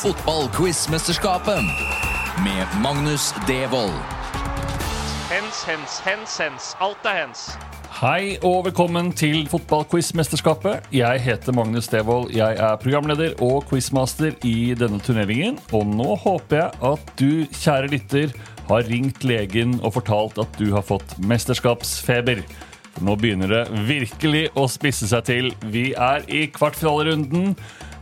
Fotballquizmesterskapet med Magnus Devold. Hens, hens, hens, hens. Alt er hens. Hei og velkommen til Fotballquiz-mesterskapet. Jeg heter Magnus Devold. Jeg er programleder og quizmaster i denne turneringen. Og nå håper jeg at du, kjære lytter, har ringt legen og fortalt at du har fått mesterskapsfeber. For nå begynner det virkelig å spisse seg til. Vi er i kvartfinalerunden.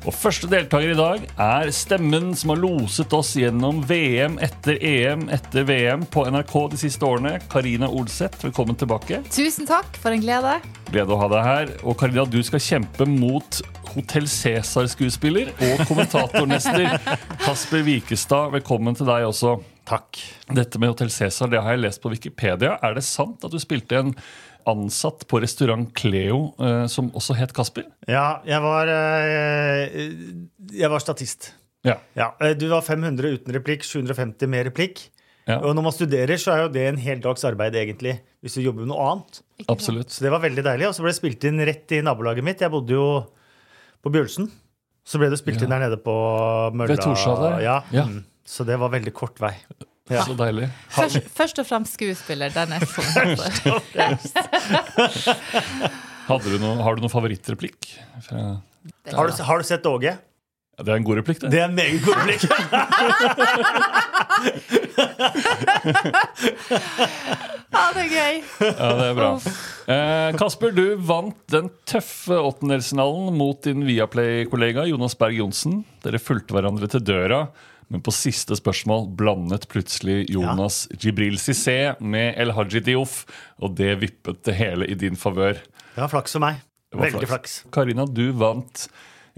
Og første deltaker i dag er stemmen som har loset oss gjennom VM etter EM etter VM på NRK de siste årene. Karina Olseth, velkommen tilbake. Tusen takk, for en glede. Glede å ha deg her. Og Karina, du skal kjempe mot Hotell Cæsar-skuespiller og kommentatornester Kasper Wikestad. Velkommen til deg også. Takk. Dette med Hotell Cæsar det har jeg lest på Wikipedia. Er det sant at du spilte en ansatt på restaurant Cleo eh, som også het Kasper? Ja, jeg var, eh, jeg var statist. Ja. Ja, eh, du var 500 uten replikk, 750 med replikk. Ja. Og når man studerer, så er jo det en hel dags arbeid, egentlig. Hvis du jobber med noe annet. Absolutt. Så det var veldig deilig. Og så ble det spilt inn rett i nabolaget mitt. Jeg bodde jo på Bjølsen. Så ble det spilt inn der nede på Mølla. Ved Torshov der? Ja. Ja. Mm. Så det var veldig kort vei. Ja. Så deilig. Først, først og fremst skuespiller, dernest. Hadde du noe, har du noen favorittreplikk? Fra, Har, du, har du sett Åge? ja, det er en god replikk, det. Det er en meget god replikk. Ja, det er gøy. Ja, det er bra. Eh, Kasper, du vant den tøffe åttendelsfinalen mot din Viaplay-kollega Jonas Berg Johnsen. Dere fulgte hverandre til døra, men på siste spørsmål blandet plutselig Jonas Jibril Cissé med El Haji Diouf, og det vippet det hele i din favør. Det var flaks for meg. Veldig flaks. Flaks. Karina, du vant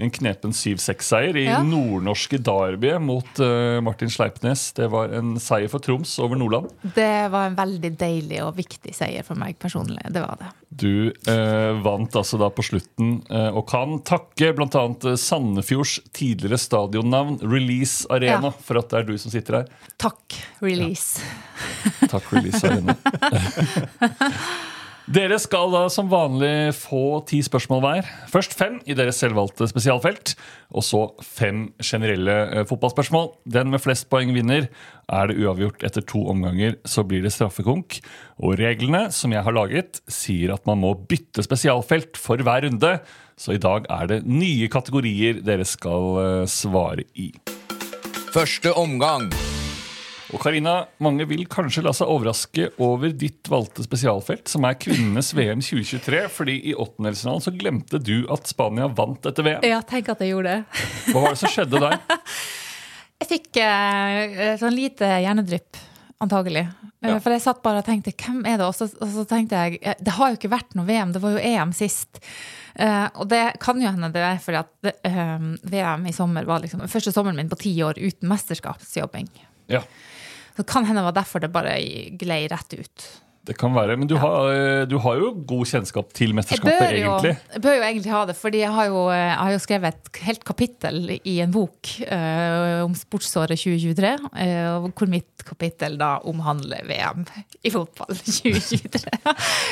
en knepen 7-6-seier i Ja. nordnorske Derby mot uh, Martin Sleipnes. Det var en seier for Troms over Nordland. Det var en veldig deilig og viktig seier for meg personlig. Det var det. Du uh, vant altså da på slutten, uh, og kan takke bl.a. Sandefjords tidligere stadionnavn, Release Arena, Ja. for at det er du som sitter her. Takk, release. Takk, Release Arena. Dere skal da som vanlig få ti spørsmål hver. Først fem i deres selvvalgte spesialfelt, og så fem generelle eh, fotballspørsmål. Den med flest poeng vinner. Er det uavgjort etter to omganger, så blir det straffekonk. Og reglene som jeg har laget, sier at man må bytte spesialfelt for hver runde. Så i dag er det nye kategorier dere skal eh, svare i. Første omgang. Og Karina, mange vil kanskje la seg overraske over ditt valgte spesialfelt, som er kvinnenes VM 2023, fordi i åttendelsfinalen så glemte du at Spania vant etter VM. Ja, tenk at jeg gjorde det. Hva var det som skjedde der? Jeg fikk eh, sånn lite hjernedrypp, antagelig. Eh, Ja. For jeg satt bare og tenkte hvem er det? Og så, og så tenkte jeg eh, det har jo ikke vært noe VM, det var jo EM sist. Uh, og det kan jo hende det er fordi at det, eh, VM i sommer var liksom første sommeren min på ti år uten mesterskapsjobbing. Ja, Så det kan hende det var derfor det bare glei rett ut. Det kan være. Men du har, eh, du har jo god kjennskap til mesterskapet, jeg jo, egentlig. jeg bør jo egentlig ha det, fordi jeg har jo, jeg har jo skrevet et helt kapittel i en bok uh, om sportsåret 2023, Uh, hvor mitt kapittel da omhandler VM i fotball 2023.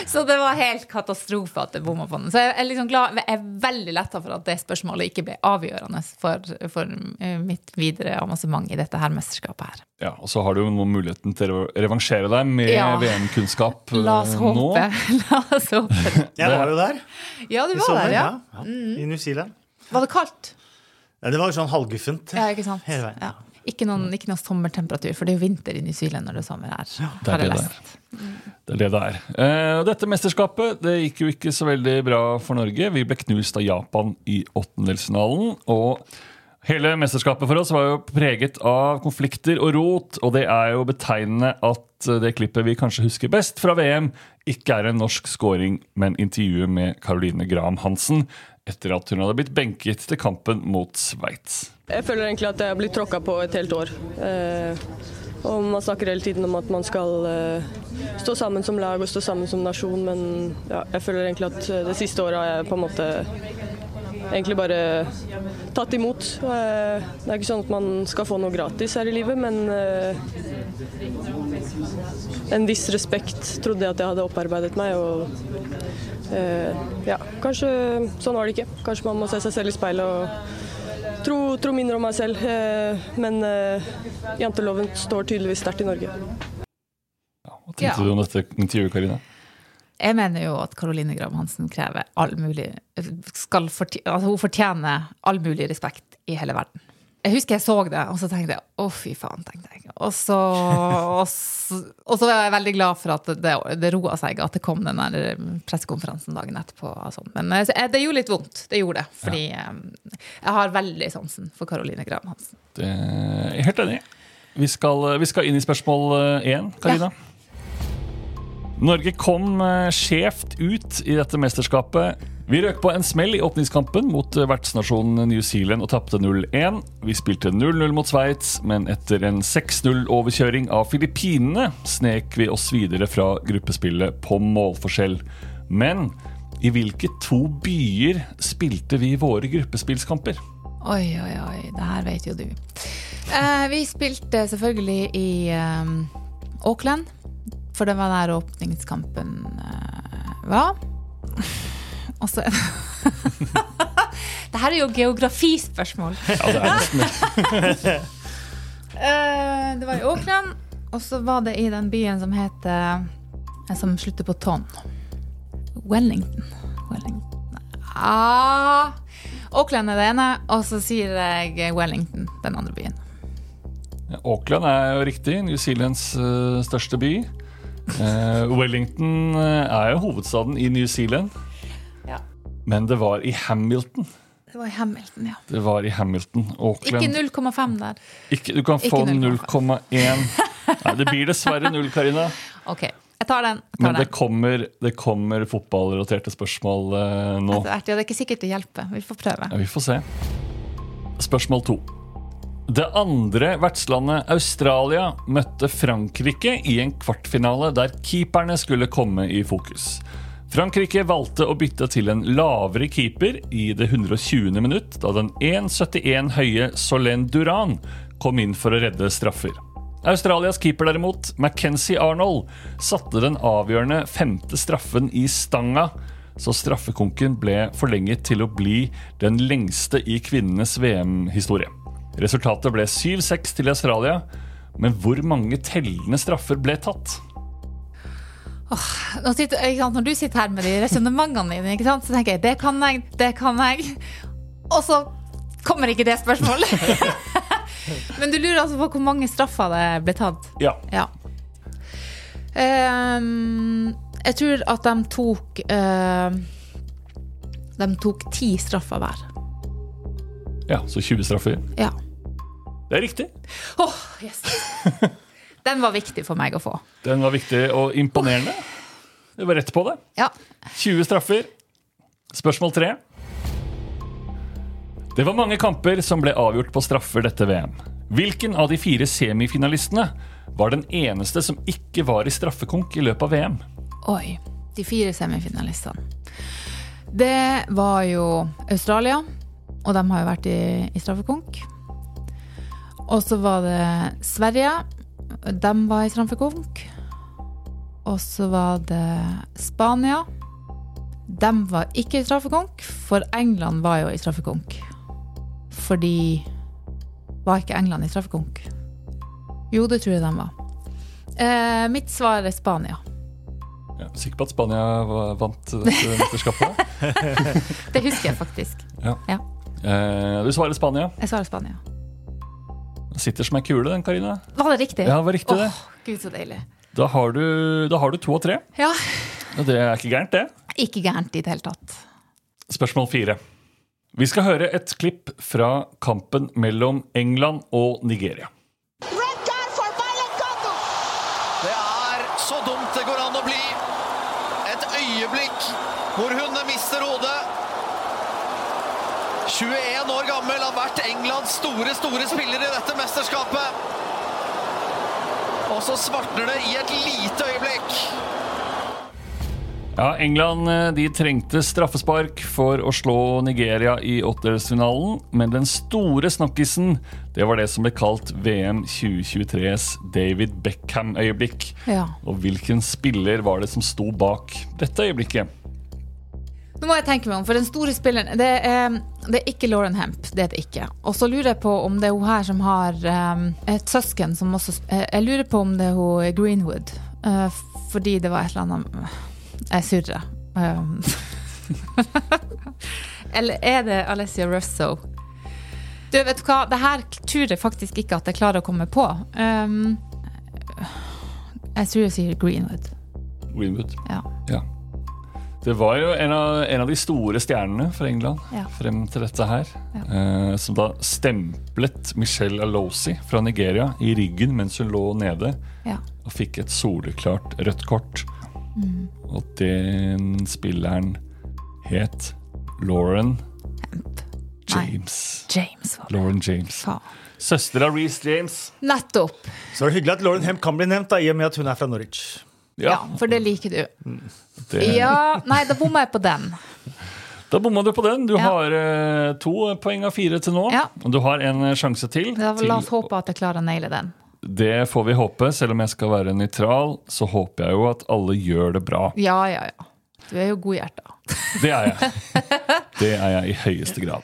Så det var helt katastrofe at det bomma på den. Så jeg er, liksom glad, jeg er veldig letta for at det spørsmålet ikke ble avgjørende for, for eh, mitt videre avansement i dette her mesterskapet her. Ja, Og så har du jo nå muligheten til å revansjere deg med Ja. VM-kunnskap eh, La oss håpe. La oss håpe. Jeg var jo der Ja, du var sommer. der, ja. ja. I New Zealand. Var det kaldt? Ja, det var jo sånn halvguffent. Ja, ikke sant? Hele veien. Ja. Ikke, noen, ikke noen, sommertemperatur, for det er jo vinter i New Zealand når det er sommer her. det er det det er. Det er det det er. Eh, dette mesterskapet det gikk jo ikke så veldig bra for Norge. Vi ble knust av Japan i åttendelsfinalen. Og hele mesterskapet for oss var jo preget av konflikter og rot. Og det er jo betegnende at det klippet vi kanskje husker best fra VM, ikke er en norsk scoring, men intervjuet med Caroline Graham Hansen etter at hun hadde blitt benket til kampen mot Sveits. Jeg føler egentlig at jeg har blitt tråkka på et helt år. Eh, og Man snakker hele tiden om at man skal eh, stå sammen som lag og stå sammen som nasjon, men ja, jeg føler egentlig at det siste året har jeg på en måte egentlig bare tatt imot. Eh, det er ikke sånn at man skal få noe gratis her i livet, men eh, en viss respekt trodde jeg at jeg hadde opparbeidet meg. og eh, ja, Kanskje sånn var det ikke. Kanskje man må se seg selv i speilet og tro, tro mindre om meg selv. Men janteloven står tydeligvis sterkt i Norge. Hva tenkte Ja. du om dette intervjuet, Karina? Jeg mener jo at Caroline Graham Hansen krever all mulig skal fortje- altså Hun fortjener all mulig respekt i hele verden. Jeg husker jeg så det, og så tenkte jeg å, fy faen. tenkte jeg. Og så, og så, og så var jeg veldig glad for at det, det roa seg, at det kom den der pressekonferansen dagen etterpå. Sånn. Men eh, det gjorde litt vondt. Det gjorde det. Fordi ja. jeg har veldig sansen for Caroline Graham Hansen. Det er helt enig. Vi skal, vi skal inn i spørsmål én, Karina. Norge kom eh, skjevt ut i dette mesterskapet. Vi røk på en smell i åpningskampen mot eh, vertsnasjonen New Zealand og tapte 0-1. Vi spilte 0-0 mot Sveits, men etter en 6-0-overkjøring av Filippinene snek vi oss videre fra gruppespillet på målforskjell. Men i hvilke to byer spilte vi våre gruppespillskamper? Oi, oi, oi. Det her vet jo du. Eh, vi spilte selvfølgelig i eh, Auckland, for det var der åpningskampen eh, var. Og så Det her er jo geografispørsmål. Ja, det er nesten det. Eh, var i Auckland, og så var det i den byen som heter eh, Som slutter på Ton. Wellington. Wellington. Ah, Auckland er det ene, og så sier jeg Wellington, den andre byen. Auckland er jo riktig. New Zealands største by. Eh, Wellington eh, er jo hovedstaden i New Zealand. Ja. Men det var i Hamilton. Det var i Hamilton, ja. Det var i Hamilton. Ikke 0,5 der. Ikke, du kan få 0,1. Nei, det blir dessverre null, Karina. Ok, jeg tar den. Jeg tar Men det kommer, det kommer fotballrelaterte spørsmål eh, nå. Etter hvert. Ja, det er ikke sikkert det hjelper. Vi får prøve. Ja, vi får se. Spørsmål to. Det andre vertslandet, Australia, møtte Frankrike i en kvartfinale der keeperne skulle komme i fokus. Frankrike valgte å bytte til en lavere keeper i det 120. minutt, da den 1,71 høye Solène Duran kom inn for å redde straffer. Australias keeper derimot, Mackenzie Arnold, satte den avgjørende femte straffen i stanga, så straffekonken ble forlenget til å bli den lengste i kvinnenes VM-historie. Resultatet ble 7-6 til Australia, men hvor mange tellende straffer ble tatt? Sant, når du sitter her med de resonnementene dine, så tenker jeg det kan jeg, det kan jeg. Og så kommer ikke det spørsmålet. Men du lurer altså på hvor mange straffer det ble tatt? Ja, Ja. Um, jeg tror at de tok uh, De tok ti straffer hver. ja så 20 straffer. Ja. Det er riktig. Åh, yes. Den var viktig for meg å få. Den var viktig og imponerende. Det var rett på det. Ja. 20 straffer. Spørsmål tre. Det var mange kamper som ble avgjort på straffer dette VM. Hvilken av de fire semifinalistene var den eneste som ikke var i straffekonk i løpet av VM? Oi. De fire semifinalistene. Det var jo Australia, og de har jo vært i, i straffekonk. Og så var det Sverige. De var i straffekonk. Og så var det Spania. De var ikke i straffekonk, for England var jo i straffekonk. Fordi Var ikke England i straffekonk? Jo, det tror jeg de var. Eh, mitt svar er Spania. Ja, sikker på at Spania vant dette mesterskapet? Det husker jeg faktisk. Eh, du svarer Spania. Jeg svarer Spania. Sitter som ei kule, den, Karina. Var det riktig? Ja, det var riktig, det. Åh, Gud, så deilig. Da har, du, da har du to og tre. Ja. Og det er ikke gærent, det. Ikke gærent i det hele tatt. Spørsmål fire. Vi skal høre et klipp fra kampen mellom England og Nigeria. Red card for Violent Congo. Det er så dumt det går an å bli. Et øyeblikk hvor hun mister hodet. 21 år gammel, har vært Englands store, store spiller i dette mesterskapet. Og så svartner det i et lite øyeblikk. Ja, England eh, de trengte straffespark for å slå Nigeria i åttedelsfinalen, men den store snakkisen det var det som ble kalt VM 2023s David Beckham-øyeblikk. Ja. Og hvilken spiller var det som sto bak dette øyeblikket? Nå må jeg tenke meg om, for den store spilleren Det er, det er ikke Lauren Hemp. Det er det ikke. Og så lurer jeg på om det er hun her som har um, et søsken som også eh, Jeg lurer på om det er hun Greenwood. Uh, fordi det var et eller annet Jeg surrer. Um, eller er det Alessia Russo? Du, vet du hva? Det her tror jeg faktisk ikke at jeg klarer å komme på. Um, jeg tror jeg sier Greenwood. Greenwood. Ja. Ja. Det var jo en av, en av de store stjernene for England Ja. frem til dette her. Eh, som da stemplet Michelle Alosi fra Nigeria i ryggen mens hun lå nede. Ja. Og fikk et soleklart rødt kort. Mm. Og den spilleren het Lauren Hemp. James. James var det. Lauren James. Faen. Søster av Reece James. Nettopp. Så det er hyggelig at Lauren Hemp kan bli nevnt, da, i og med at hun er fra Norwich. Ja, for det liker du. det, Ja, nei, da bomma jeg på den. Da bomma du på den. Du Ja. har eh, to poeng av fire til nå. Ja. Og du har en eh, sjanse til. Da, til la oss håpe at jeg klarer å naile den. Det får vi håpe. Selv om jeg skal være nøytral, så håper jeg jo at alle gjør det bra. Ja, ja, ja. Du er jo godhjerta. Det er jeg. Det er jeg i høyeste grad.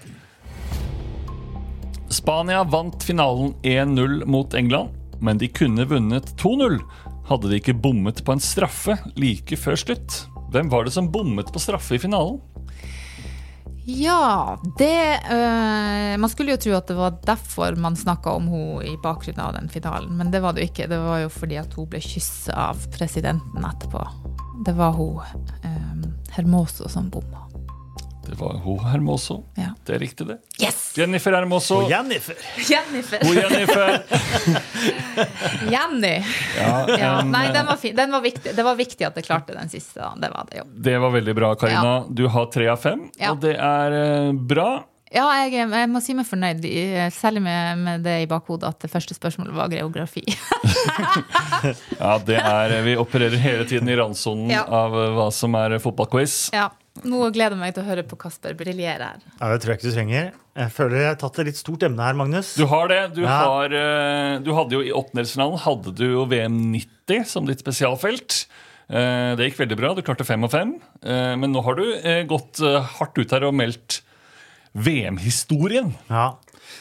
Spania vant finalen 1-0 mot England, men de kunne vunnet 2-0 hadde de ikke bommet på en straffe like før slutt. Hvem var det som bommet på straffe i finalen? Ja, det øh, Man skulle jo tro at det var derfor man snakka om henne i bakgrunnen av den finalen, men det var det jo ikke. Det var jo fordi at hun ble kyssa av presidenten etterpå. Det var hun øh, Hermoso som bomma. Det var hun Hermoso. Ja. Det er riktig, det. Yes! Jennifer Hermoso. Og Jennifer. Jennifer. Hun Jennifer. Jenny. Ja, Ja, en, nei, den eh, var fin. Den var viktig. Det var viktig at jeg klarte den siste. da. Det var det jo. Det var veldig bra, Karina. Du har tre av fem, Ja. og det er eh, bra. Ja, jeg, jeg må si meg fornøyd, selv særlig med, med det i bakhodet at det første spørsmålet var geografi. Ja, det er, Vi opererer hele tiden i randsonen Ja. av eh, hva som er fotballquiz. Ja, Nå gleder jeg meg til å høre på Kasper briljere her. Ja, det tror jeg ikke du trenger. Jeg føler jeg har tatt et litt stort emne her, Magnus. Du har det. Du, Ja. har, eh, du hadde jo I åttendelsfinalen hadde du jo VM 90 som ditt spesialfelt. Eh, Det gikk veldig bra. Du klarte fem og fem. Eh, Men nå har du gått hardt ut her og meldt VM-historien. Ja.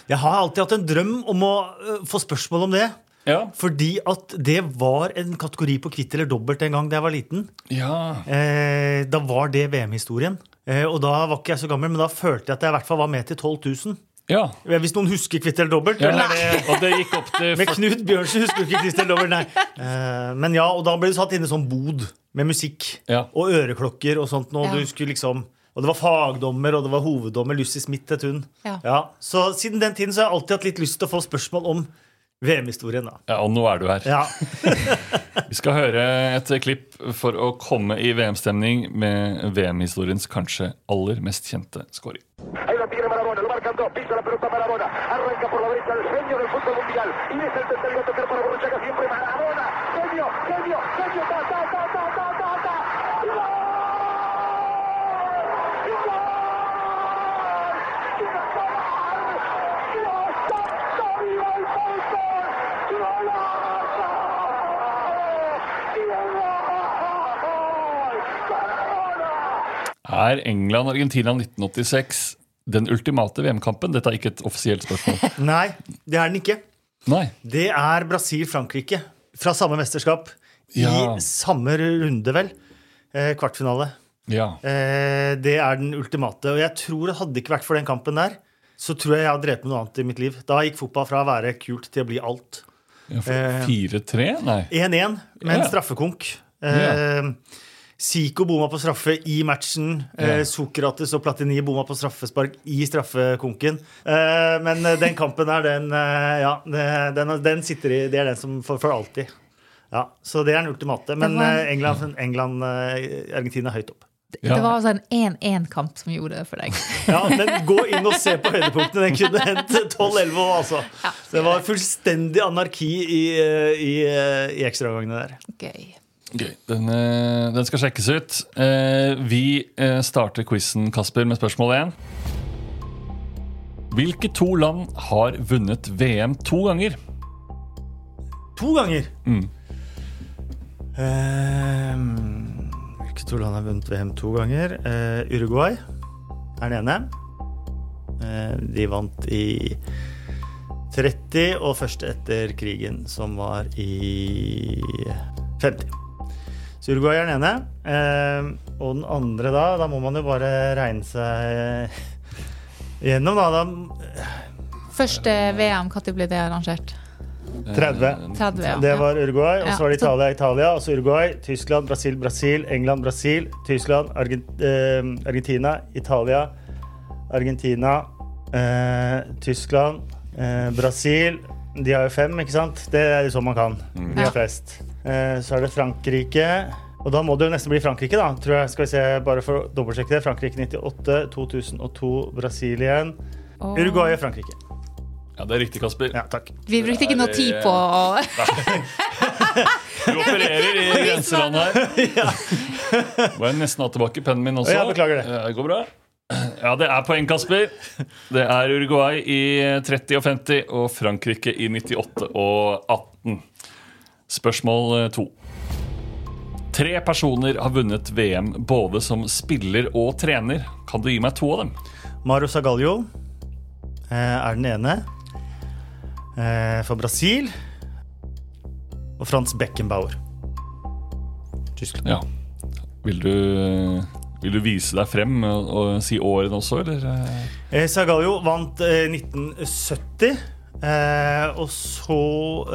Jeg har alltid hatt en drøm om å få spørsmål om det. Ja. Fordi at det var en kategori på kvitt eller dobbelt en gang da jeg var liten. ja. Eh, da var det VM-historien. Eh, og da var ikke jeg så gammel, men da følte jeg at jeg i hvert fall var med til 12 000. ja. Eh, Hvis noen husker kvitt eller dobbelt? ja. Eller Og det gikk opp til med Knut Bjørnsen husker du ikke kvitt eller dobbelt, nei. Eh, men ja, og da ble du satt inne i sånn bod med musikk Ja. og øreklokker og sånt. Og, Ja. du liksom, og det var fagdommer, og det var hoveddommer, Lucy Smith het hun. Ja. Så siden den tiden så har jeg alltid hatt litt lyst til å få spørsmål om VM-historien. da. Ja, og nå er du her. Ja. Vi skal høre et klipp for å komme i VM-stemning med VM-historiens kanskje aller mest kjente scoring. Er England-Argentina 1986 den ultimate VM-kampen? Dette er ikke et offisielt spørsmål. Nei, det er den ikke. Nei. Det er Brasil-Frankrike fra samme mesterskap. I Ja. samme runde, vel. Eh, kvartfinale. Ja. Eh, det er den ultimate. Og jeg tror det hadde ikke vært for den kampen der, så tror jeg jeg hadde drept med noe annet i mitt liv. Da gikk fotball fra å være kult til å bli alt. Ja, Eh. 4-3? Nei. 1-1 med en straffekonk. Eh, Zico bomma på straffe i matchen. Eh, Sokrates og Platini bomma på straffespark i straffekonken. Eh, men eh, den kampen der, den, ja, den, den sitter i Det er den som for, for alltid. Ja, Så det er den ultimate. Men eh, England, England Argentina er høyt opp. Ja. Det var altså en 1-1-kamp som gjorde det for deg. Ja, men Gå inn og se på høydepunktene. Den kunne hendt 12-11 òg, altså. Ja, Det var fullstendig anarki i, i, i ekstraomgangene der. Gøy. Gøy. Den, eh, den skal sjekkes ut. Eh, Vi eh, starter quizen, Kasper, med spørsmål én. Hvilke to land har vunnet VM to ganger? To ganger. Mm. Uh, hvilke Hvilke to land har vunnet VM to ganger? Uh, Uruguay er den ene. Uh, de vant i 30, og første etter krigen, som var i 50. Så Uruguay er den ene. Eh, og den andre, da Da må man jo bare regne seg gjennom, da. da Første VM, når ble det arrangert? 30. 30, ja. Det var Uruguay, og så var det Italia, Italia, og så Uruguay, Tyskland, Brasil, Brasil, England, Brasil, Tyskland, eh, Argentina, Italia, Argentina, eh, Tyskland, eh, Brasil. De har jo fem, ikke sant? Det er jo sånn man kan. De har flest. Eh, så er det Frankrike. Og da må det jo nesten bli Frankrike, da. Tror jeg. Skal vi se, bare for å dobbeltsjekke det. Frankrike 98, 2002 Brasil igjen. Og- Uruguay og Frankrike. Ja, Det er riktig, Kasper. Ja, takk. Vi brukte ikke noe tid på å Du opererer i grenseland her. Må jeg nesten ha tilbake pennen min også. Ja, beklager det. Ja, Det går bra. Ja, det er poeng, Kasper. Det er Uruguay i 30 og 50 og Frankrike i 98 og 18. Spørsmål eh, to. Tre personer har vunnet VM både som spiller og trener. Kan du gi meg to av dem? Mario Zagallo eh, er den ene. Eh, for Brasil. Og Frans Beckenbauer. Tyskland. Ja. Vil du, vil du vise deg frem og, og si årene også, eller? Sagallo vant eh, 1970. Eh, og så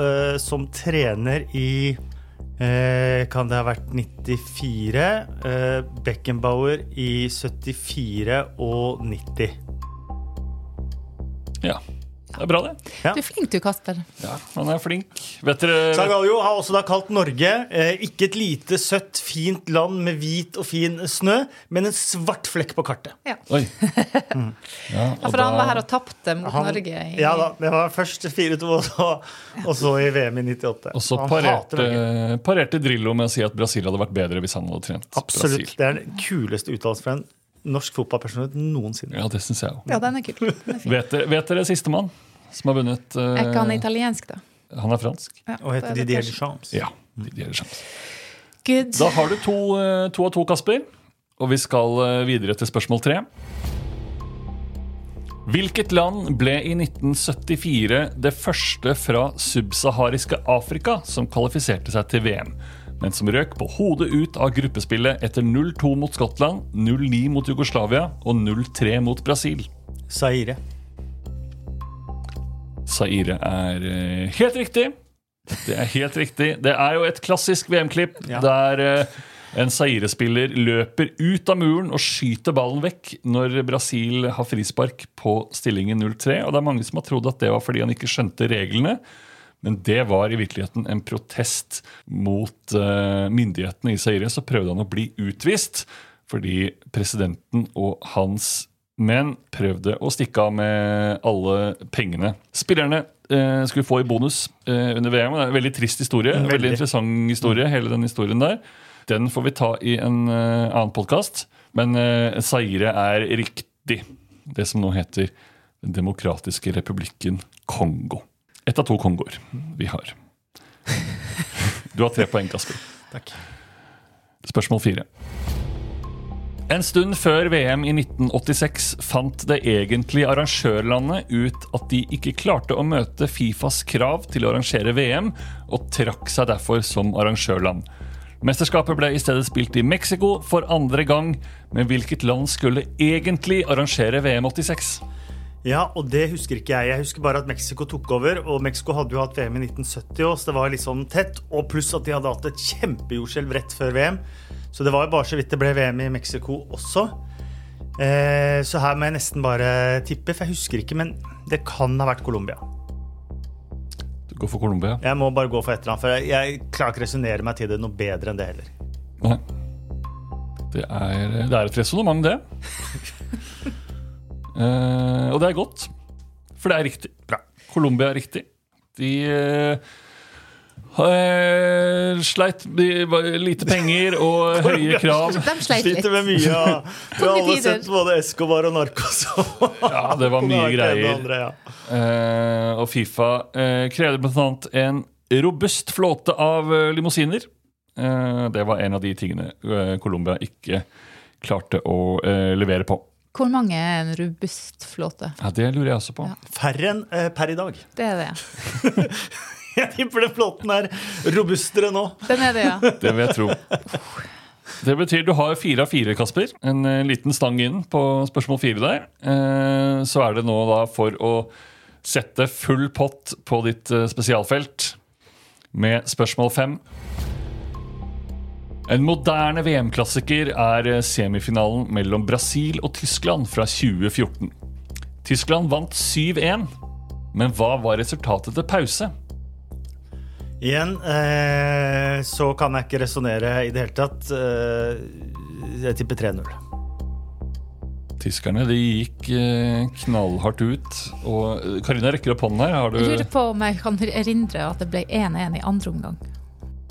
eh, som trener i eh, Kan det ha vært 94? Eh, Beckenbauer i 74 og 90. Ja. Det er bra, det. Ja. Du er flink du, Kasper. Ja, Han er flink. Vet dere Zagallo har også da kalt Norge eh, ikke et lite, søtt, fint land med hvit og fin snø, men en svart flekk på kartet. Oi. Ja, Ja, for for han var her og tapte mot Han- Norge. I, Ja da, det var først 4-2, og, så- og så i VM i 98. Og så parerte, parerte Drillo med å si at Brasil hadde vært bedre hvis han hadde trent Absolutt. Brasil. Det er den kuleste uttalelsen fra en norsk fotballpersonlighet noensinne. Ja, det syns jeg òg. Ja, den er kul. Den er. Vet dere, vet dere sistemann som har vunnet? Uh, Er ikke han italiensk, da? han er fransk. Ja, Og heter da er Didier Deschamps. Ja. Didier Deschamps. Good. Da har du to, eh, to av to, Kasper. Og vi skal eh, videre til spørsmål tre. Hvilket land ble i 1974 det første fra subsahariske Afrika som kvalifiserte seg til VM, men som røk på hodet ut av gruppespillet etter 0-2 mot Skottland, 0-9 mot Jugoslavia og 0-3 mot Brasil? Zaire. Zaire er eh, helt riktig. Det er helt riktig. Det er jo et klassisk VM-klipp Ja. der eh, en Zaire-spiller løper ut av muren og skyter ballen vekk når Brasil har frispark på stillingen 0-3. Og det er mange som har trodd at det var fordi han ikke skjønte reglene. Men det var i virkeligheten en protest mot eh, myndighetene i Zaire. Så prøvde han å bli utvist fordi presidenten og hans menn prøvde å stikke av med alle pengene. Spillerne eh, skulle få i bonus eh, under VM. Det er en veldig trist historie. Mm, Veldig, veldig. interessant historie, hele den historien der. Den får vi ta i en eh, annen podkast. Men eh, Zaire er riktig. Det som nå heter Den demokratiske republikken Kongo. Ett av to Kongoer vi har. Du har tre poeng, Kasper. Takk. Spørsmål fire. En stund før VM i 1986 fant det egentlige arrangørlandet ut at de ikke klarte å møte Fifas krav til å arrangere VM, og trakk seg derfor som arrangørland. Mesterskapet ble i stedet spilt i Mexico for andre gang, men hvilket land skulle egentlig arrangere VM 86? Ja, og det husker ikke jeg. Jeg husker bare at Mexico tok over. Og Mexico hadde jo hatt VM i 1970 òg, så det var litt sånn tett. Og pluss at de hadde hatt et kjempejordskjelv rett før VM. Så det var jo bare så vidt det ble VM i Mexico også. Eh, så her må jeg nesten bare tippe, for jeg husker ikke. Men det kan ha vært Colombia. Du går for Colombia. Jeg må bare gå for et eller annet, for jeg, jeg klarer ikke å resonnere meg til det noe bedre enn det heller. Nei. Det er, det er et resonnement, det. Eh, og det er godt, for det er riktig. Bra. Colombia er riktig. De eh, eh, sleit lite penger og høye krav. De sleit litt. Sliter med mye. Ja. Vi har alle sett både Escobar og Narcos. Ja, det var mye greier. andre, ja. uh, og Fifa uh, krevde bl.a. en robust flåte av eh, limousiner. Eh, Det var en av de tingene uh, Colombia ikke klarte å eh, levere på. Hvor mange er en robust flåte? Ja, Det lurer jeg også på. Færre enn eh, per i dag. Det er det. Jeg tipper den flåten er robustere nå. Den er det, ja. Det vil jeg tro. Det betyr du har fire av fire, Kasper. En eh, liten stang inn på spørsmål fire der. Eh, Så er det nå da for å sette full pott på ditt eh, spesialfelt med spørsmål fem. En moderne VM-klassiker er semifinalen mellom Brasil og Tyskland fra 2014. Tyskland vant 7-1, men hva var resultatet til pause? Igjen eh, så kan jeg ikke resonnere i det hele tatt. Eh, jeg tipper 3-0. Tyskerne de gikk eh, knallhardt ut. Og eh, Karina rekker opp hånden her. Har du, Jeg lurer på om jeg kan erindre at det ble 1-1 i andre omgang.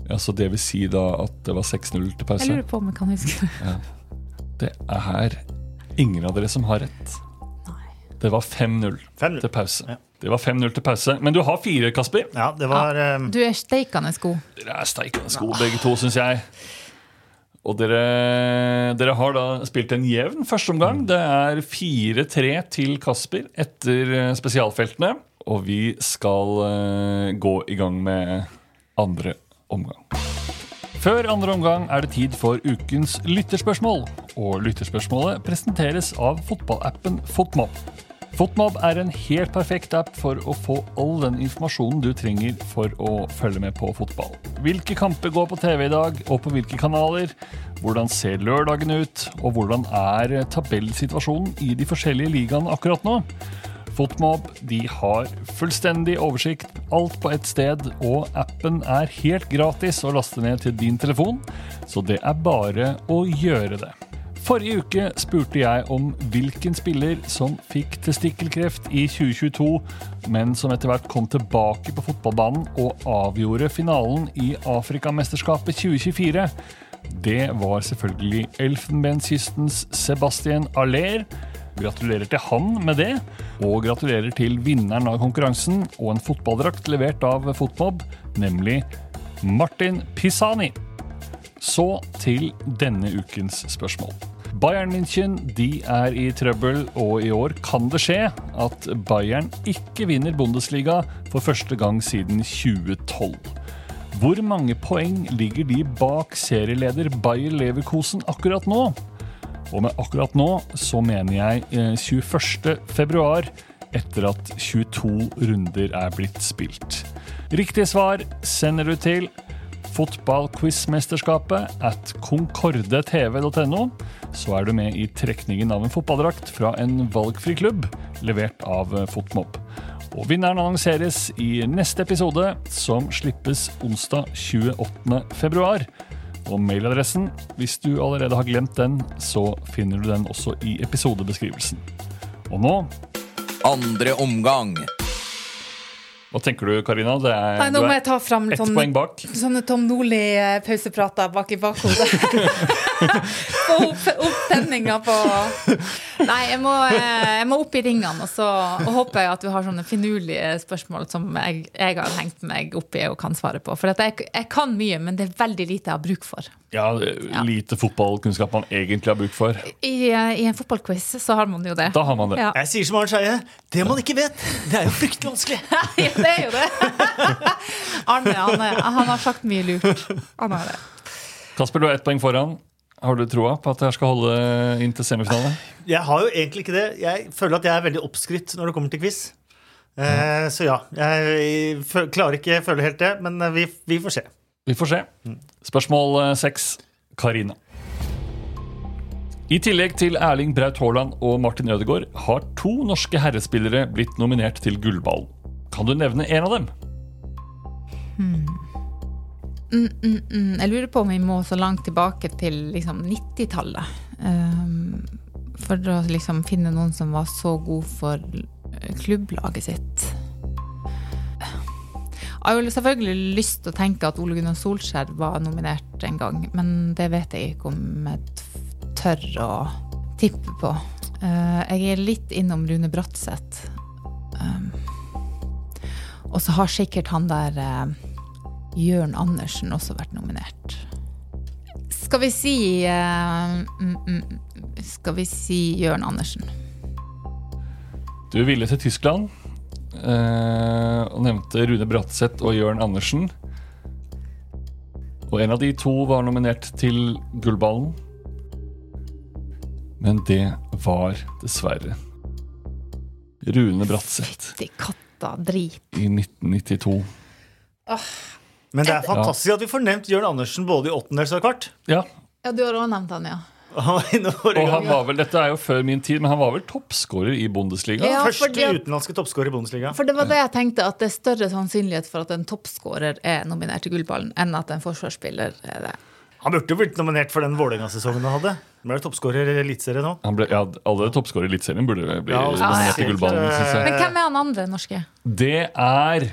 ja, så det vil si da at det var 6-0 til pause? Jeg lurer på om jeg kan huske det. Det er ingen av dere som har rett. Det var 5-0 5-0. til pause. Ja. Det var 5-0 til pause. Men du har fire, Kasper. Ja, det var eh, Du er steikende god. Dere er steikende sko, begge to, syns jeg. Og dere, dere har da spilt en jevn førsteomgang. Det er 4-3 til Kasper etter eh, spesialfeltene. Og vi skal eh, gå i gang med andre omgang. Før andre omgang er det tid for ukens lytterspørsmål. Og lytterspørsmålet presenteres av fotballappen Fotmob. Fotmob er en helt perfekt app for å få all den informasjonen du trenger for å følge med på fotball. Hvilke kamper går på TV i dag, og på hvilke kanaler? Hvordan ser lørdagen ut? Og hvordan er tabellsituasjonen i de forskjellige ligaene akkurat nå? Fotmob de har fullstendig oversikt, alt på ett sted, og appen er helt gratis å laste ned til din telefon, så det er bare å gjøre det. Forrige uke spurte jeg om hvilken spiller som fikk testikkelkreft i 2022, men som etter hvert kom tilbake på fotballbanen og avgjorde finalen i Afrikamesterskapet 2024. Det var selvfølgelig Elfenbenskystens Sebastian Aller. Gratulerer til han med det, og gratulerer til vinneren av konkurransen og en fotballdrakt levert av Fotmob, nemlig Martin Pisani. Så til denne ukens spørsmål. Bayern München de er i trøbbel, og i år kan det skje at Bayern ikke vinner Bundesliga for første gang siden 2012. Hvor mange poeng ligger de bak serieleder Bayer Leverkosen akkurat nå? Og med akkurat nå så mener jeg eh, 21. februar, etter at 22 runder er blitt spilt. Riktig svar sender du til fotballquizmesterskapet at concordetv.no. Så er du med i trekningen av en fotballdrakt fra en valgfri klubb, levert av Fotmob. Og vinneren annonseres i neste episode, som slippes onsdag 28. februar. Og mailadressen, hvis du allerede har glemt den, så finner du den også i episodebeskrivelsen. Og nå Andre omgang. Hva tenker du, Karina? Det er, Nei, nå må jeg ta fram sånn, bak. sånne Tom Nordli-pauseprater bak i bakhodet. Få opp, opp tenninga på Nei, jeg må, eh, jeg må opp i ringene, og så og håper jeg at du har sånne finurlige spørsmål som jeg, jeg har hengt meg opp i og kan svare på. For at jeg, jeg kan mye, men det er veldig lite jeg har bruk for. Ja, Lite fotballkunnskap man egentlig har bruk for. I, eh, i en fotballquiz så har man jo det. Da har man det. Ja. Jeg sier som Arne Skeie, det man ikke vet, det er jo fryktelig vanskelig. Ja, det er jo det. Arne han, han har sagt mye lurt. Han har det. Kasper, du har ett poeng foran. Har du troa på at det her skal holde inn til semifinale? Jeg har jo egentlig ikke det. Jeg føler at jeg er veldig oppskrytt når det kommer til quiz. Eh, så ja, jeg klarer ikke føle helt det, men eh, vi, vi får se. Vi får se. Spørsmål eh, seks. Karina. I tillegg til Erling Braut Haaland og Martin Ødegaard har to norske herrespillere blitt nominert til Gullballen. Kan du nevne en av dem? Mm, mm, mm. Jeg lurer på om vi må så langt tilbake til liksom 90-tallet. Um, for å liksom finne noen som var så god for eh, klubblaget sitt. Jeg har jo selvfølgelig lyst til å tenke at Ole Gunnar Solskjær var nominert en gang, men det vet jeg ikke om jeg tør å tippe på. Uh, jeg er litt innom Rune Bratseth. Um, og så har sikkert han der eh, Jørn Andersen også vært nominert. Skal vi si mm, Skal vi si Jørn Andersen? Du ville til Tyskland uh, og nevnte Rune Bratseth og Jørn Andersen. Og en av de to var nominert til Gullballen. Men det var dessverre Rune Bratseth Fytti katta drit. i 1992. Men det er fantastisk at vi får nevnt Jørn Andersen både i åttendels og kvart. Ja, Ja, du har òg nevnt han, ja. Og han var vel, Dette er jo før min tid, men han var vel toppskårer i Bundesliga? Ja, Første at- utenlandske toppskårer i Bundesliga. For det var det jeg tenkte, at det er større sannsynlighet for at en toppskårer er nominert til Gullballen, enn at en forsvarsspiller er det. Han burde jo blitt nominert for den Vålerenga-sesongen han hadde. Han ble toppskårer i Eliteserien nå. Han ble, ja, alle toppskårere i Eliteserien burde bli Ja, nominert til Gullballen. Synes jeg. Men hvem er han andre norske? Det er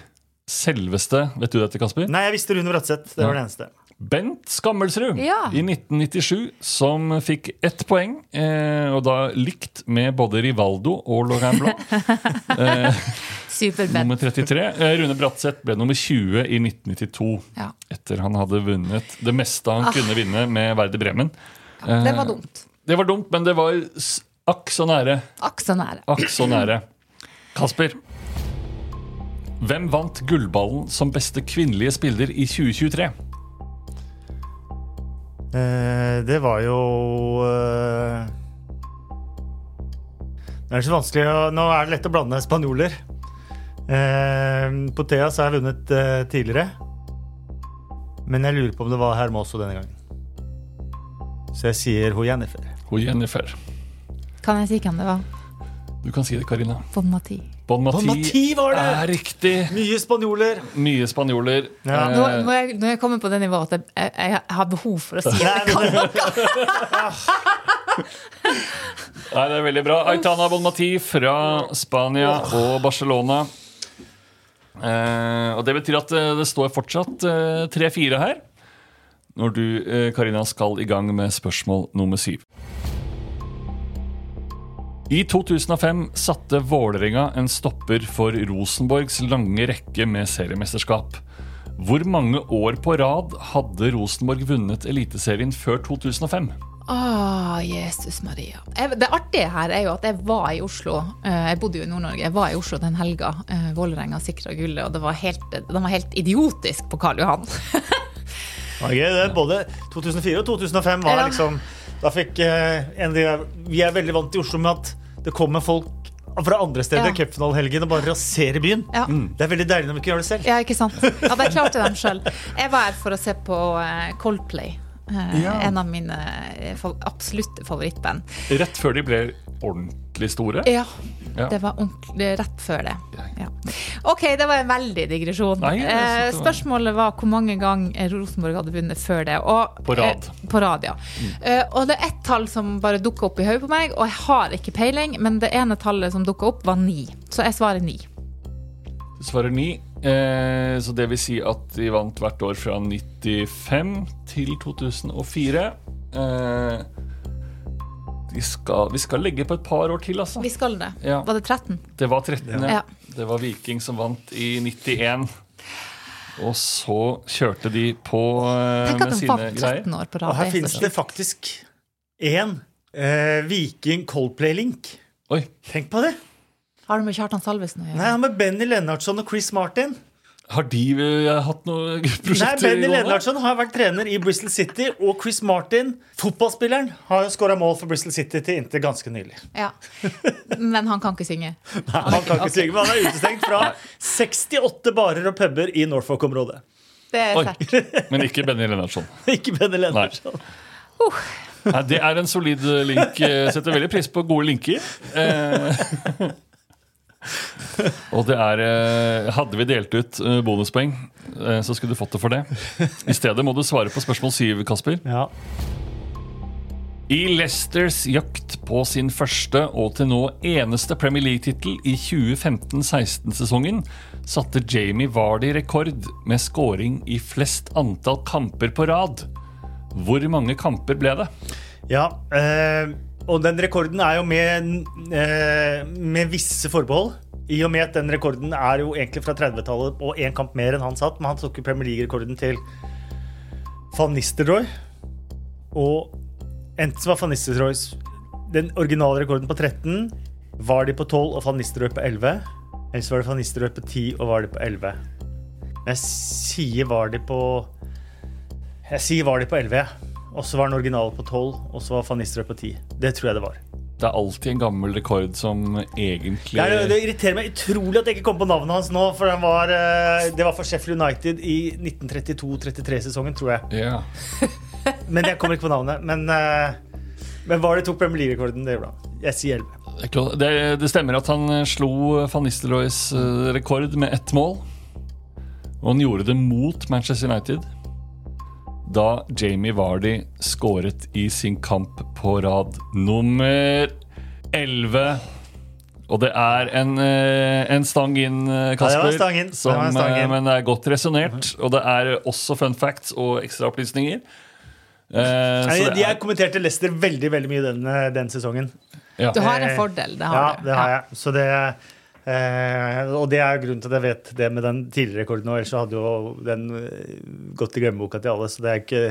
selveste Vet du dette, Kasper? Nei, jeg visste Rune Bratseth. Det var det eneste. Bent Skammelsrud Ja. i 1997, som fikk ett poeng, eh, og da likt med både Rivaldo og Laurent Blanc. Superbent. nummer 33. Eh, Rune Bratseth ble nummer 20 i 1992, Ja. etter han hadde vunnet det meste han kunne vinne med Werder Bremen. Eh, Det var dumt. Det var dumt, men det var akk så nære. Akk så nære. Akk så nære. Kasper. Hvem vant Gullballen som beste kvinnelige spiller i 2023? Eh, det var jo eh, Det er så vanskelig å Nå er det lett å blande spanjoler. Eh, på Thea så har jeg vunnet eh, tidligere. Men jeg lurer på om det var Hermoso denne gangen. Så jeg sier ho Jennifer. Ho Jennifer. Kan jeg si hvem det var? Du kan si det, Karina. Bon Mati. Bon Mati, Bon Mati var det! er riktig. Mye spanjoler. Mye spanjoler. Ja. Eh, Nå, nå, er jeg, nå er jeg kommet på det nivået at jeg, jeg, jeg har behov for å si at jeg kan. Nei, det er veldig bra. Aitana Bon Mati fra Spania og Barcelona. Eh, og Det betyr at eh, det står fortsatt eh, 3-4 her. Når du, eh, Karina, skal i gang med spørsmål nummer syv. I 2005 satte Vålerenga en stopper for Rosenborgs lange rekke med seriemesterskap. Hvor mange år på rad hadde Rosenborg vunnet Eliteserien før 2005? Å, Jesus Maria. Jeg, det artige her er jo at jeg var i Oslo. eh, Jeg bodde jo i Nord-Norge. Jeg var i Oslo den helga eh, Vålerenga sikra gullet, og det var helt, de var helt idiotisk på Karl Johan. Gøy, det. Både 2004 og 2005 var Ja. liksom Da fikk eh, en de Vi er veldig vant i Oslo med at det kommer folk fra andre steder Ja. cupfinalehelgen og bare raserer byen. Ja. Det er veldig deilig når vi ikke gjør det selv. Ja, ikke sant? Ja, det klarte dem sjøl. Jeg var her for å se på eh, Coldplay. Eh, Ja. En av mine absolutte favorittband. Rett før de ble ordentlig store? Ja, Ja. det var ordentlig rett før det. Ja. Ok, det var en veldig digresjon. Nei, eh, spørsmålet var hvor mange ganger Rosenborg hadde vunnet før det. Og, På rad. Eh, på rad, ja. Eh, og det er ett tall som bare dukka opp i hodet på meg, og jeg har ikke peiling, men det ene tallet som dukka opp, var ni. Så jeg svarer ni. Du svarer ni. Eh, så det vil si at de vant hvert år fra 95 til 2004. Eh, de skal, vi skal legge på et par år til, altså. Vi skal det. Ja. Var det 13? Det var 13. Ja. Det var Viking som vant i 91. Og så kjørte de på eh, Tenk med sine greier. 13 på Og her er finnes det faktisk én eh, Viking Coldplay-link. Oi, Tenk på det! Har det med Kjartan Salvesen å gjøre? Nei, han med Benny Lennartson og Chris Martin. Har de eh, hatt noe Nei, Benny? Lennartson har vært trener i Bristol City, og Chris Martin, fotballspilleren, har skåra mål for Bristol City til inntil ganske nylig. Ja. Men han kan ikke synge. Han kan ikke synge, men han er utestengt fra 68 barer og puber i Norfolk-området. Det er Oi. sterkt. Men ikke Benny Lennartson. Ikke Benny Lennartson. Nei, det er en solid link. Jeg Setter veldig pris på gode linker. Eh, og det er eh, Hadde vi delt ut eh, bonuspoeng, eh, så skulle du fått det for det. I stedet må du svare på spørsmål syv, Kasper. Ja. I Leicesters jakt på sin første og til nå eneste Premier League-tittel i 2015-16-sesongen satte Jamie Vardy rekord med scoring i flest antall kamper på rad. Hvor mange kamper ble det? ja eh, og den rekorden er jo med, eh, med visse forbehold. I og med at den rekorden er jo egentlig fra 30-tallet og én kamp mer enn han satt. Men han tok jo Premier League-rekorden til van Nistelrooy. Og enten så var Van Nistelrooys Den originale rekorden på 13 var de på 12 og Van Nistelrooy på 11. Eller så var det Van Nistelrooy på 10 og var de på 11. Men jeg sier var de på Jeg sier var de på 11, jeg. Og så var den originale på 12, og så var Van Nistelrooy på 10. Det tror jeg det var. Det er alltid en gammel rekord som egentlig Det, det irriterer meg utrolig at jeg ikke kom på navnet hans nå, for var, eh, det var for Sheffield United i 1932-33-sesongen, tror jeg. Yeah. Men jeg kommer ikke på navnet. Men, eh, men var det tok Premier League-rekorden? Det gjorde han. Jeg sier 11. Det, det, stemmer at han eh, slo van Nistelrooys rekord med ett mål. Og han gjorde det mot Manchester United. Da Jamie Vardy skåret i sin kamp på rad nummer 11. Og det er en, eh, en stang inn, eh, Kasper. Ja, det var stang inn. Det Som, var stang inn. eh, Men det er godt resonnert. Og det er også fun facts og ekstraopplysninger. Eh, så de er- jeg kommenterte Leicester veldig veldig mye den, den sesongen. ja. Du har en fordel. Det har ja, du. det har jeg. Så det, eh, og det er grunnen til at jeg vet det med den tidligere rekorden. Og ellers så hadde jo den eh, gått i glemmeboka til alle, så det er ikke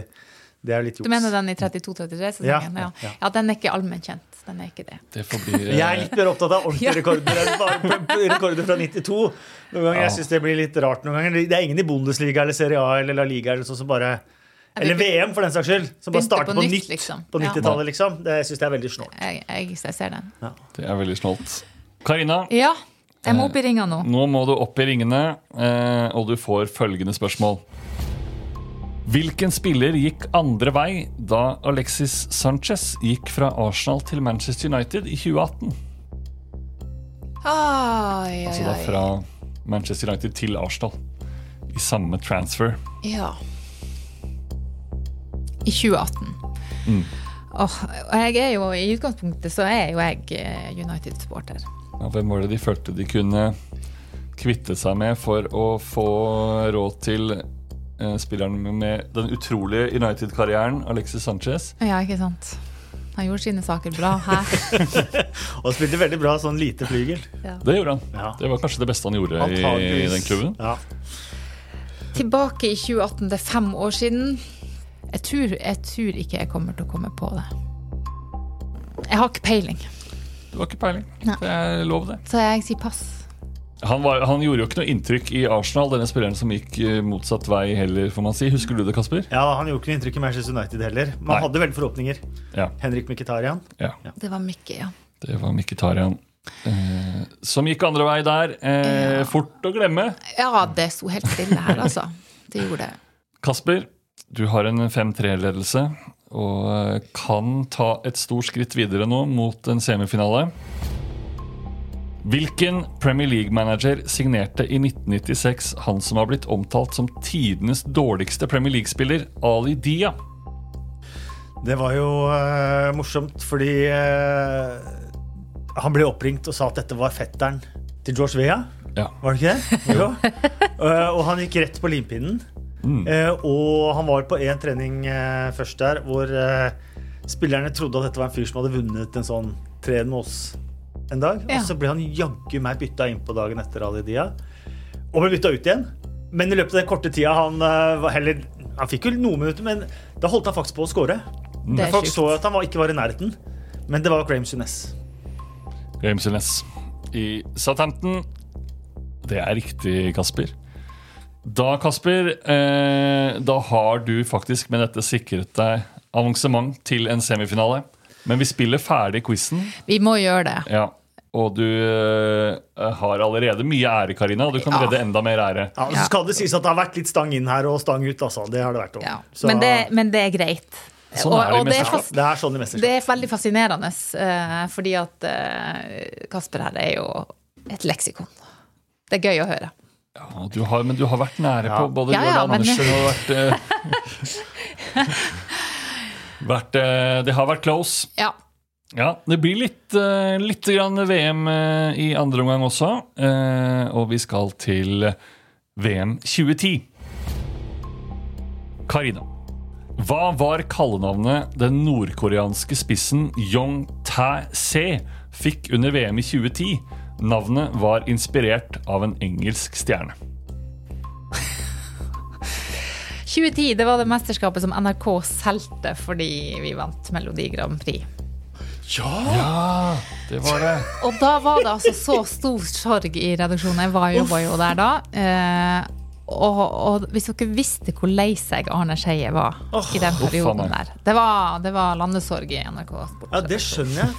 Det er litt juks. Du mener den i 32-33-sesongen? Ja, Ja, ja. ja. den er ikke allmennkjent. Den er ikke det. Det forblir, Jeg er litt mer opptatt av ordentlige Ja. rekorder enn bare rekorder fra 92. Noen ganger, Ja. Jeg synes det blir litt rart noen ganger. Det er ingen i Bundesliga eller Serie A eller La Liga eller sånn som bare Eller VM, for den saks skyld. Som bare starter på på, nytt, nytt liksom. på 90-tallet, liksom. Det syns jeg er veldig snålt. Jeg, jeg, jeg ser den. Det er veldig snålt. Karina, Ja, jeg må opp i ringa nå. nå må du opp i ringene, eh, og du får følgende spørsmål. Hvilken spiller gikk andre vei da Alexis Sanchez gikk fra Arsenal til Manchester United i 2018? Ai, Altså da fra Manchester United til Arsenal. I samme transfer. Ja. I 2018. Mm. Og jeg er jo, I utgangspunktet så er jo jeg eh, United-supporter. Ja, hvem var det de følte de kunne kvitte seg med for å få råd til eh, spilleren med den utrolige United-karrieren, Alexis Sanchez? Ja, ikke sant? Han gjorde sine saker bra her. Og spilte veldig bra sånn lite flygel. Det gjorde han. Ja. Det var kanskje det beste han gjorde i i, den klubben. Ja. Tilbake i 2018, det er fem år siden. Jeg tror, jeg tror ikke jeg kommer til å komme på det. Jeg har ikke peiling, Det var ikke peiling. Nei. Det er lov, det. så jeg sier pass. Han, var, han gjorde jo ikke noe inntrykk i Arsenal, denne spilleren som gikk eh, motsatt vei heller, får man si. Husker du det, Kasper? ja, Han gjorde ikke noe inntrykk i Manchester United heller. Man Nei. hadde veldig forhåpninger. Ja. Henrik Mkhitaryan. ja. Det var Mikke, ja. Det var Mkhitaryan. Eh, som gikk andre vei der. Eh, Ja. Fort å glemme. Ja, det sto helt stille her, altså. Det gjorde det. Kasper, du har en 5-3-ledelse og eh, kan ta et stort skritt videre nå mot en semifinale. Hvilken Premier League-manager signerte i 1996 han som har blitt omtalt som tidenes dårligste Premier League-spiller, Ali Dia? Det var jo uh, morsomt, fordi uh, han ble oppringt og sa at dette var fetteren til George Vea. Ja. Var det ikke det? Jo. Eh, og han gikk rett på limpinnen. Eh, og han var på én trening eh, først der hvor eh, spillerne trodde at dette var en fyr som hadde vunnet en sånn tren med oss en dag. Ja. Og så ble han jaggu meg bytta inn på dagen etter Alidia. Og ble bytta ut igjen. Men i løpet av den korte tida han eh, var heller Han fikk jo noen minutter, men da holdt han faktisk på å score. Mm. Folk så at han var, ikke var i nærheten. Men det var Graham Sunes. Graham Sunes i Southampton. Det er riktig, Kasper. Da, Kasper, eh, da har du faktisk med dette sikret deg avansement til en semifinale. Men vi spiller ferdig quizen. Vi må gjøre det. Ja. Og du eh, har allerede mye ære, Karina. Og du kan Ja. redde enda mer ære. Ja, og så skal det sies at det har vært litt stang inn her og stang ut. Altså. Det har det vært. Ja. Så- Men, det, men det er greit. Sånn er det i og det er, mesterskap. det er sånn det er veldig fascinerende, uh, fordi at uh, Kasper her er jo et leksikon. Det er gøy å høre. Ja, du har, men du har vært nære Ja. på både Ja, ja, men- Andersen og vært, eh, vært eh, Det har vært close. Ja. Ja, det blir litt, eh, litt grann VM i andre omgang også. eh, og vi skal til VM 2010. Karina. Hva var kallenavnet den nordkoreanske spissen Yong Tae-se fikk under VM i 2010? Navnet var inspirert av en engelsk stjerne. 2010 det var det mesterskapet som NRK solgte fordi vi vant Melodi Grand Prix. Ja, det var det. Og da var det altså så stor sorg i redaksjonen. Jeg var jo, var jo der da. Eh, og, og hvis dere visste hvor lei seg Arne Skeie var i den perioden oh, der Det var, det var landesorg i NRK Sport. Ja, det skjønner jeg.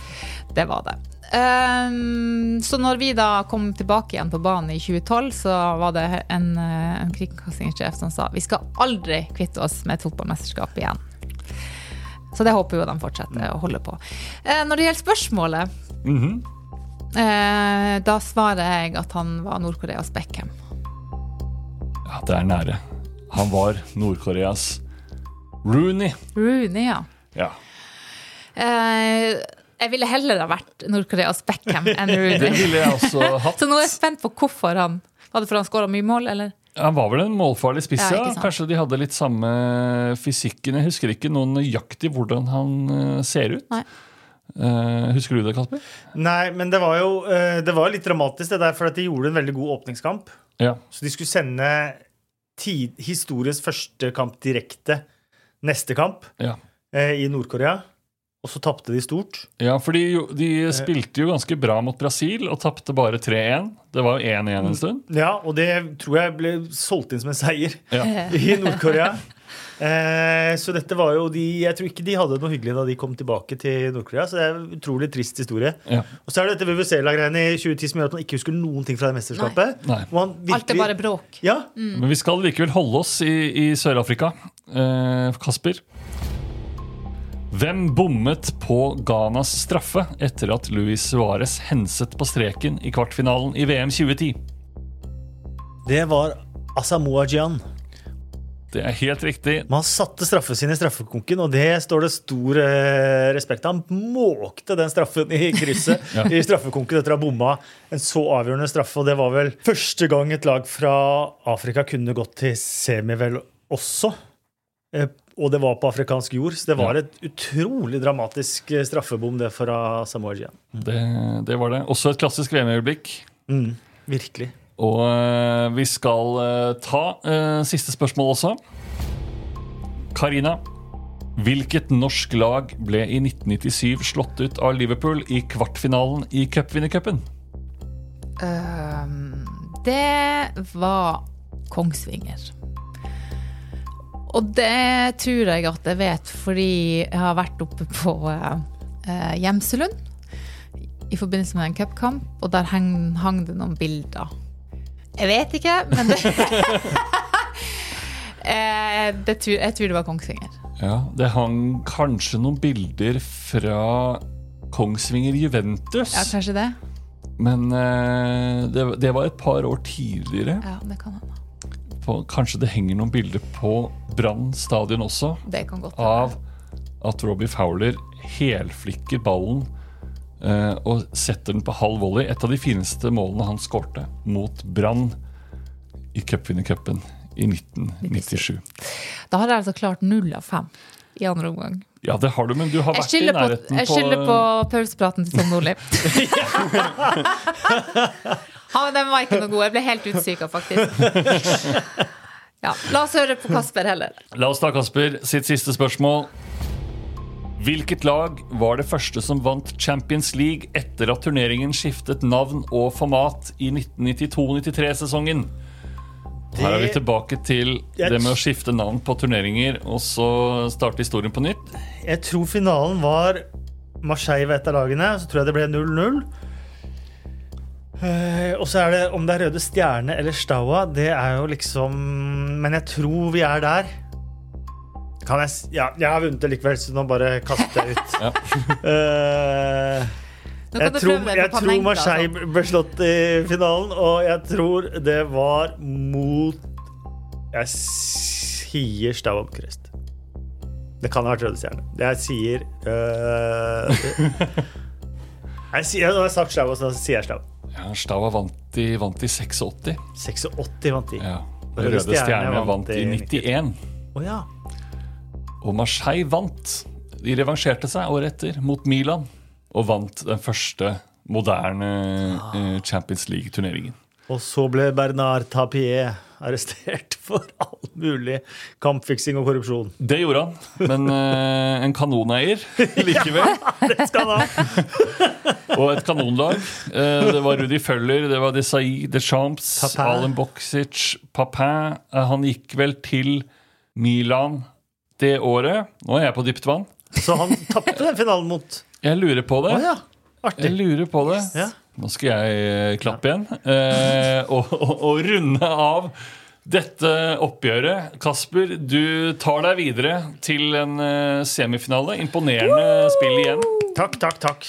Det var det. Ehm, så når vi da kom tilbake igjen på banen i 2012, så var det en, eh, en kringkastingssjef som sa vi skal aldri kvitte oss med et fotballmesterskap igjen. Så det håper jo de fortsetter å holde på. Uh, når det gjelder spørsmålet, mm -hmm. uh, da svarer jeg at han var Nord-Koreas Beckham. Ja, det er nære. Han var Nord-Koreas Rooney. Rooney, ja. Ja. Eh, jeg ville heller ha vært Nord-Koreas Beckham enn Det ville jeg også hatt. Så nå er jeg spent på hvorfor han Var det fordi han skåra mye mål, eller? Han var vel en målfarlig spiss, Ja. Kanskje de hadde litt samme fysikken. Jeg husker ikke noe nøyaktig hvordan han eh, ser ut. Nei. Uh, husker du det, Kasper? Nei, men det var jo uh, Det var litt dramatisk, det der, for at de gjorde en veldig god åpningskamp. Ja. Så de skulle sende tid, historiens første kamp direkte neste kamp Ja. uh, i Nord-Korea. Og så tapte de stort. Ja, for de, de spilte jo ganske bra mot Brasil og tapte bare 3-1. Det var jo 1-1 en stund. Ja, og det tror jeg ble solgt inn som en seier Ja. i Nord-Korea. Eh, så dette var jo de Jeg tror ikke de hadde noe hyggelig da de kom tilbake til Nord-Korea. Så det er en utrolig trist historie. Ja. Og så er det dette Vuvuzela-greiene i 2010 som gjør at man ikke husker noen ting fra det mesterskapet. Nei. Nei. man Alt er bare bråk. Ja, Men vi skal likevel holde oss i, i Sør-Afrika. Eh, Kasper? Hvem bommet på Ghanas straffe etter at Luis Suárez henset på streken i kvartfinalen i VM 2010? det var Asamoah Gyan. Det er helt riktig. Man satte straffen sin i straffekonken, og det står det stor eh, respekt av. Han måkte den straffen i krysset Ja. i straffekonken etter å ha bomma en så avgjørende straffe. Og det var vel første gang et lag fra Afrika kunne gått til semi vel også. Eh, og det var på afrikansk jord, så det var et utrolig dramatisk eh, straffebom det fra Samoa. Det, det var det. Også et klassisk VM-øyeblikk. Mm, virkelig. Og uh, vi skal uh, ta uh, siste spørsmål også. Karina. Hvilket norsk lag ble i 1997 slått ut av Liverpool i kvartfinalen i cupvinnercupen? Ehm, det var Kongsvinger. Og det tror jeg at jeg vet fordi jeg har vært oppe på uh, Gjemselund i forbindelse med en cupkamp, og der hang, hang det noen bilder. Jeg vet ikke, men det, Eh, det tror, Jeg tror det var Kongsvinger. Ja, Det hang kanskje noen bilder fra Kongsvinger Juventus. Ja, kanskje det? Men eh, det, det var et par år tidligere. Ja, det kan hende. På, kanskje det henger noen bilder på Brann stadion også. Det kan godt Av at Robbie Fowler helflikker ballen eh, og setter den på halv volley. Et av de fineste målene han skårte mot Brann i cupvinnercupen i 1997. Da har jeg altså klart null av fem i andre omgang. Ja, det har du, men du har vært i nærheten på, jeg skylder på pausepraten til Tom Nordli. ja, men den var ikke noe god. Jeg ble helt utsyka, faktisk. Ja, La oss høre på Kasper heller. La oss ta Kasper sitt siste spørsmål. Hvilket lag var det første som vant Champions League etter at turneringen skiftet navn og format i 1992-93-sesongen? Her er vi tilbake til det med å skifte navn på turneringer og så starte historien på nytt. Jeg tror finalen var Marseille ved et av lagene. Så tror jeg det ble 0-0. Eh, og så er det om det er Røde Stjerne eller Staua. Det er jo liksom Men jeg tror vi er der. Kan jeg Ja, jeg har vunnet det likevel, så nå bare kaster jeg ut. Ja. Eh, jeg tror, jeg tror Marseille altså. ble slått i finalen, og jeg tror det var mot Jeg sier Staua Bucuresti. Det kan ha vært Røde Stjerne. Jeg sier øh, jeg sier, Nå har jeg sagt Staua, så sier jeg Stav. Ja, Staua vant i, vant i 86. 86 vant de. Ja. Røde Røde Stjerne Stjerne vant i i 91. ja. Og Marseille vant. De revansjerte seg året etter mot Milan og vant den første moderne ah. Champions League-turneringen. Og så ble Bernard Tapier arrestert for all mulig kampfiksing og korrupsjon. Det gjorde han, men eh, en kanoneier likevel. ja, Det skal han ha! Og et kanonlag. Eh, det var Rudi Føller, det var Desai, Deschamps, Papin. Alen Boksic, Papin. Eh, han gikk vel til Milan det året. Nå er jeg på dypt vann. Så han tapte den finalen mot Jeg lurer på det. Oh, ja. Jeg lurer på det. Ja. Nå skal jeg eh, klappe igjen eh, og, og, og runde av dette oppgjøret. Kasper, du tar deg videre til en eh, semifinale. Imponerende spill igjen. Takk, takk, takk.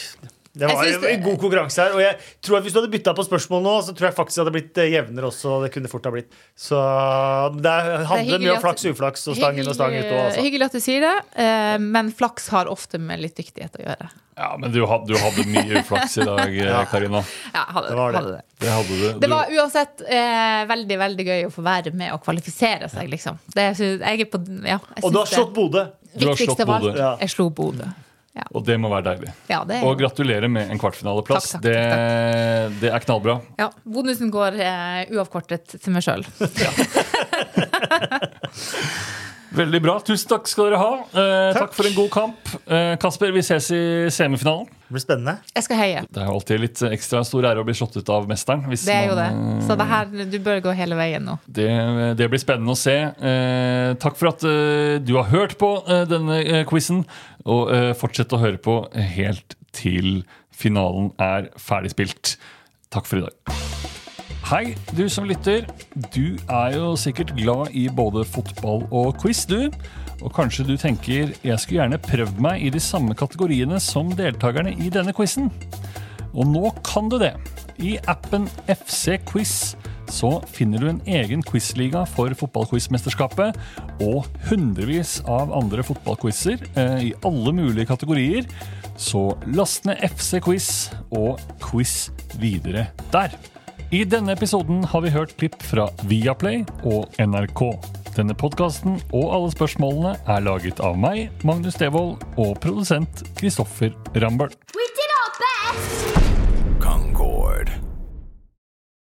Det var det- en god konkurranse her. Og jeg tror at Hvis du hadde bytta på spørsmål nå, så tror jeg faktisk det hadde blitt eh, jevnere også. Det kunne fort ha blitt Så det handler mye om flaks og uflaks og stang inn og stang ut. Hyggelig, Altså. hyggelig at du sier det, eh, men flaks har ofte med litt dyktighet å gjøre. Ja, Men du hadde, du hadde mye uflaks i dag, eh, Karina. Ja, hadde, Det var det. Hadde det. Det hadde du. Det var uansett eh, veldig veldig gøy å få være med og kvalifisere seg, liksom. Det, jeg er på, ja, jeg Og du har slått Bodø. Du har slått viktigste. Bodø. Ja. Jeg slo Bodø. Ja. Og det må være deilig. Ja, det er, Og gratulerer med en kvartfinaleplass. Takk, takk, det, det er knallbra. ja, bonusen går eh, uavkortet til meg sjøl. Veldig bra. Tusen takk skal dere ha. Eh, takk. for en god kamp. Eh, Kasper, vi ses i semifinalen. Det blir spennende. Jeg skal heie. Det er jo alltid litt ekstra stor ære å bli slått ut av mesteren. Hvis Det er jo det. man, eh, Så det her, du bør gå hele veien nå. Det, det blir spennende å se. Eh, takk for at eh, du har hørt på eh, denne eh, quizen. Og eh, fortsett å høre på helt til finalen er ferdigspilt. Takk for i dag. Hei, du som lytter. Du er jo sikkert glad i både fotball og quiz, du. Og kanskje du tenker jeg skulle gjerne prøvd meg i de samme kategoriene som deltakerne i denne quizen. Og nå kan du det. I appen FC Quiz så finner du en egen quizliga for fotballquizmesterskapet og hundrevis av andre fotballquizer eh, i alle mulige kategorier. Så last ned FC Quiz og quiz videre der. I denne episoden har vi hørt klipp fra Viaplay og NRK. Denne podkasten og alle spørsmålene er laget av meg, Magnus Devold, og produsent Kristoffer Rambøll. Kan Gård.